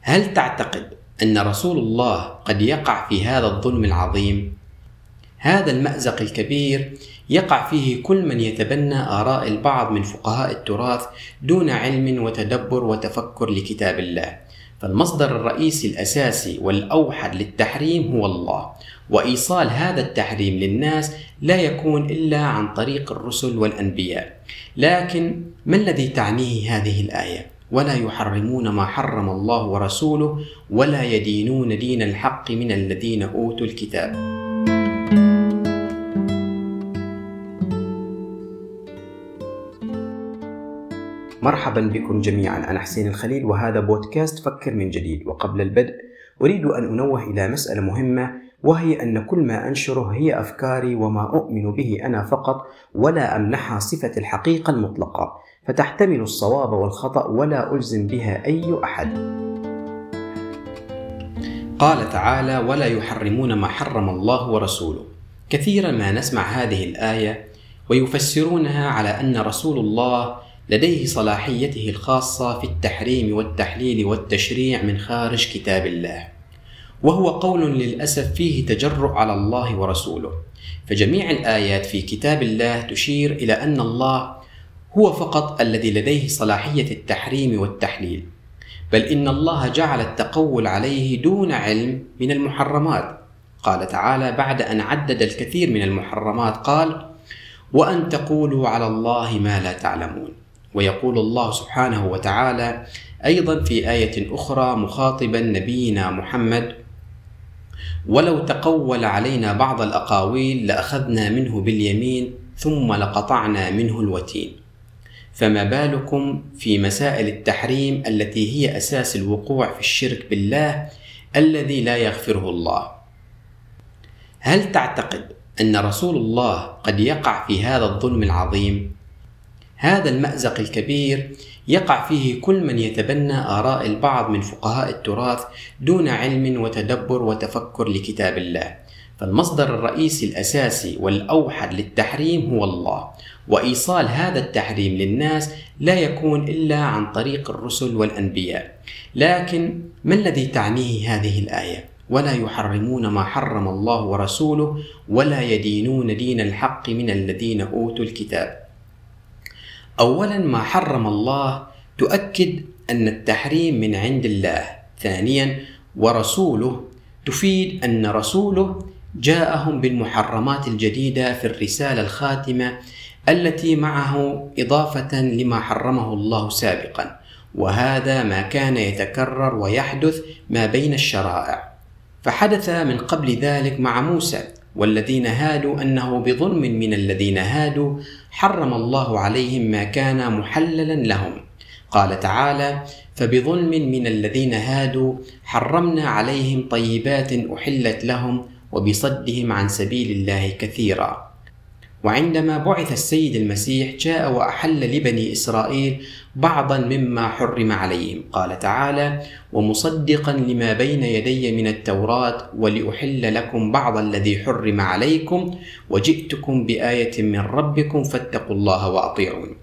هل تعتقد أن رسول الله قد يقع في هذا الظلم العظيم؟ هذا المأزق الكبير يقع فيه كل من يتبنى آراء البعض من فقهاء التراث دون علم وتدبر وتفكر لكتاب الله فالمصدر الرئيسي الأساسي والأوحد للتحريم هو الله وإيصال هذا التحريم للناس لا يكون إلا عن طريق الرسل والأنبياء لكن ما الذي تعنيه هذه الآية؟ ولا يحرمون ما حرم الله ورسوله ولا يدينون دين الحق من الذين أوتوا الكتاب. مرحبا بكم جميعا أنا حسين الخليل وهذا بودكاست فكر من جديد. وقبل البدء أريد أن أنوه إلى مسألة مهمة وهي أن كل ما أنشره هي أفكاري وما أؤمن به أنا فقط ولا أمنحها صفة الحقيقة المطلقة. فتحتمل الصواب والخطأ ولا ألزم بها أي أحد. قال تعالى ولا يحرمون ما حرم الله ورسوله. كثيرا ما نسمع هذه الآية ويفسرونها على أن رسول الله لديه صلاحيته الخاصة في التحريم والتحليل والتشريع من خارج كتاب الله. وهو قول للأسف فيه تجرؤ على الله ورسوله. فجميع الآيات في كتاب الله تشير إلى أن الله هو فقط الذي لديه صلاحية التحريم والتحليل. بل إن الله جعل التقول عليه دون علم من المحرمات. قال تعالى بعد أن عدد الكثير من المحرمات قال وأن تقولوا على الله ما لا تعلمون ويقول الله سبحانه وتعالى أيضا في آية أخرى مخاطبا نبينا محمد ولو تقول علينا بعض الأقاويل لأخذنا منه باليمين ثم لقطعنا منه الوتين فما بالكم في مسائل التحريم التي هي أساس الوقوع في الشرك بالله الذي لا يغفره الله؟ هل تعتقد أن رسول الله قد يقع في هذا الظلم العظيم؟ هذا المأزق الكبير يقع فيه كل من يتبنى آراء البعض من فقهاء التراث دون علم وتدبر وتفكر لكتاب الله. فالمصدر الرئيسي الأساسي والأوحد للتحريم هو الله وإيصال هذا التحريم للناس لا يكون إلا عن طريق الرسل والأنبياء. لكن ما الذي تعنيه هذه الآية؟ ولا يحرمون ما حرم الله ورسوله ولا يدينون دين الحق من الذين أوتوا الكتاب. اولا ما حرم الله تؤكد أن التحريم من عند الله. ثانيا ورسوله تفيد أن رسوله جاءهم بالمحرمات الجديدة في الرسالة الخاتمة التي معه إضافة لما حرمه الله سابقا. وهذا ما كان يتكرر ويحدث ما بين الشرائع. فحدث من قبل ذلك مع موسى والذين هادوا أنه بظلم من الذين هادوا حرم الله عليهم ما كان محللا لهم. قال تعالى فبظلم من الذين هادوا حرمنا عليهم طيبات أحلت لهم وبصدهم عن سبيل الله كثيرا. وعندما بعث السيد المسيح جاء وأحل لبني إسرائيل بعضا مما حرم عليهم. قال تعالى ومصدقا لما بين يدي من التوراة ولأحل لكم بعض الذي حرم عليكم وجئتكم بآية من ربكم فاتقوا الله وأطيعون.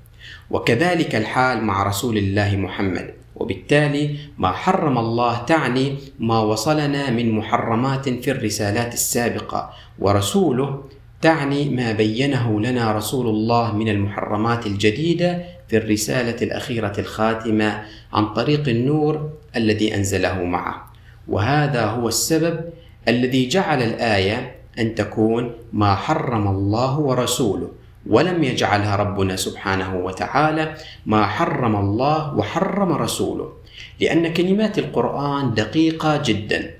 وكذلك الحال مع رسول الله محمد. وبالتالي ما حرم الله تعني ما وصلنا من محرمات في الرسالات السابقة ورسوله تعني ما بينه لنا رسول الله من المحرمات الجديدة في الرسالة الأخيرة الخاتمة عن طريق النور الذي أنزله معه. وهذا هو السبب الذي جعل الآية أن تكون ما حرم الله ورسوله. ولم يجعلها ربنا سبحانه وتعالى ما حرم الله وحرم رسوله لأن كلمات القرآن دقيقة جدا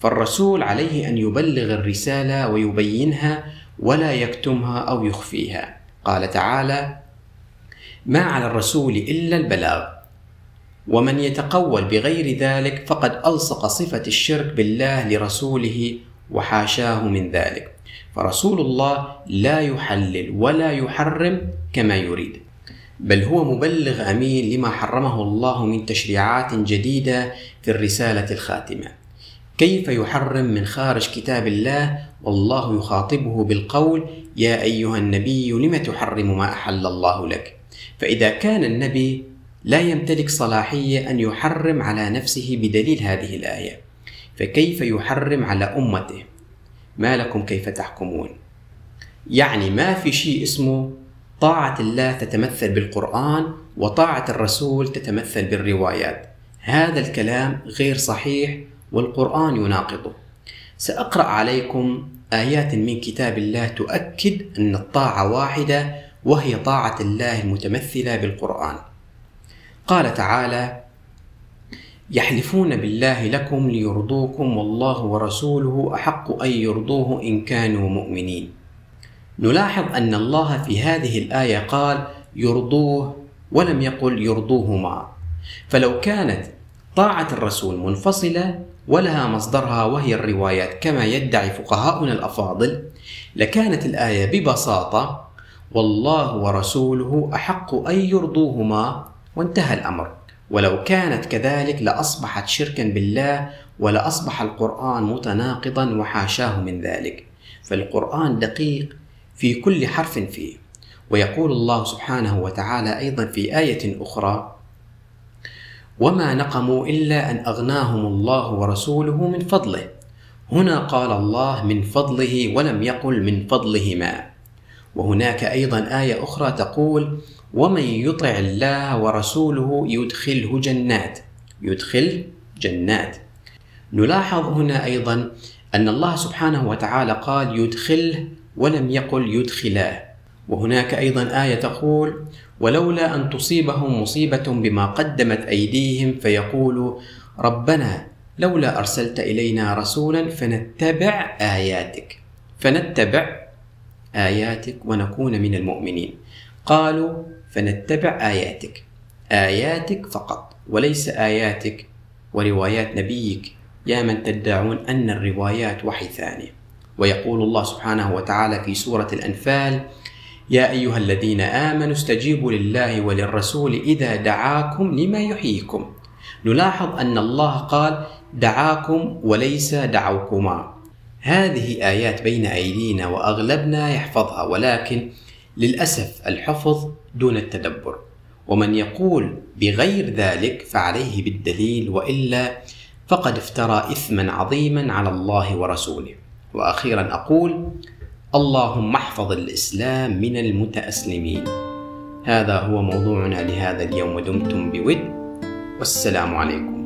فالرسول عليه أن يبلغ الرسالة ويبينها ولا يكتمها أو يخفيها. قال تعالى ما على الرسول إلا البلاغ ومن يتقول بغير ذلك فقد ألصق صفة الشرك بالله لرسوله وحاشاه من ذلك. فرسول الله لا يحلل ولا يحرم كما يريد. بل هو مبلغ أمين لما حرمه الله من تشريعات جديدة في الرسالة الخاتمة. كيف يحرم من خارج كتاب الله؟ والله يخاطبه بالقول يا أيها النبي لم تحرم ما أحل الله لك? فإذا كان النبي لا يمتلك صلاحية أن يحرم على نفسه بدليل هذه الآية. فكيف يحرم على أمته؟ ما لكم كيف تحكمون؟ يعني ما في شيء اسمه طاعة الله تتمثل بالقرآن وطاعة الرسول تتمثل بالروايات. هذا الكلام غير صحيح والقرآن يناقضه. سأقرأ عليكم آيات من كتاب الله تؤكد أن الطاعة واحدة وهي طاعة الله المتمثلة بالقرآن. قال تعالى يحلفون بالله لكم ليرضوكم والله ورسوله أحق أن يرضوه إن كانوا مؤمنين. نلاحظ أن الله في هذه الآية قال يرضوه ولم يقل يرضوهما فلو كانت طاعة الرسول منفصلة ولها مصدرها وهي الروايات كما يدعي فقهاؤنا الأفاضل لكانت الآية ببساطة والله ورسوله أحق أن يرضوهما وانتهى الأمر. ولو كانت كذلك لأصبحت شركا بالله ولأصبح القرآن متناقضا وحاشاه من ذلك. فالقرآن دقيق في كل حرف فيه. ويقول الله سبحانه وتعالى أيضا في آية أخرى وما نقموا إلا أن أغناهم الله ورسوله من فضله. هنا قال الله من فضله ولم يقل من فضلهما وهناك أيضا آية أخرى تقول ومن يطع الله ورسوله يدخله جنات يدخل جنات. نلاحظ هنا أيضا أن الله سبحانه وتعالى قال يدخله ولم يقل يدخلاه. وهناك أيضا آية تقول ولولا أن تصيبهم مصيبة بما قدمت أيديهم فيقولوا ربنا لولا أرسلت إلينا رسولا فنتبع آياتك فنتبع آياتك ونكون من المؤمنين قالوا فنتبع آياتك. آياتك فقط وليس آياتك وروايات نبيك. يا من تدعون أن الروايات وحي ثاني ويقول الله سبحانه وتعالى في سورة الأنفال يا أيها الذين آمنوا استجيبوا لله وللرسول إذا دعاكم لما يحييكم. نلاحظ أن الله قال دعاكم وليس دعوكما. هذه آيات بين أيدينا وأغلبنا يحفظها ولكن للأسف الحفظ دون التدبر. ومن يقول بغير ذلك فعليه بالدليل وإلا فقد افترى إثما عظيما على الله ورسوله. وأخيرا أقول اللهم احفظ الإسلام من المتأسلمين. هذا هو موضوعنا لهذا اليوم ودمتم بود. والسلام عليكم.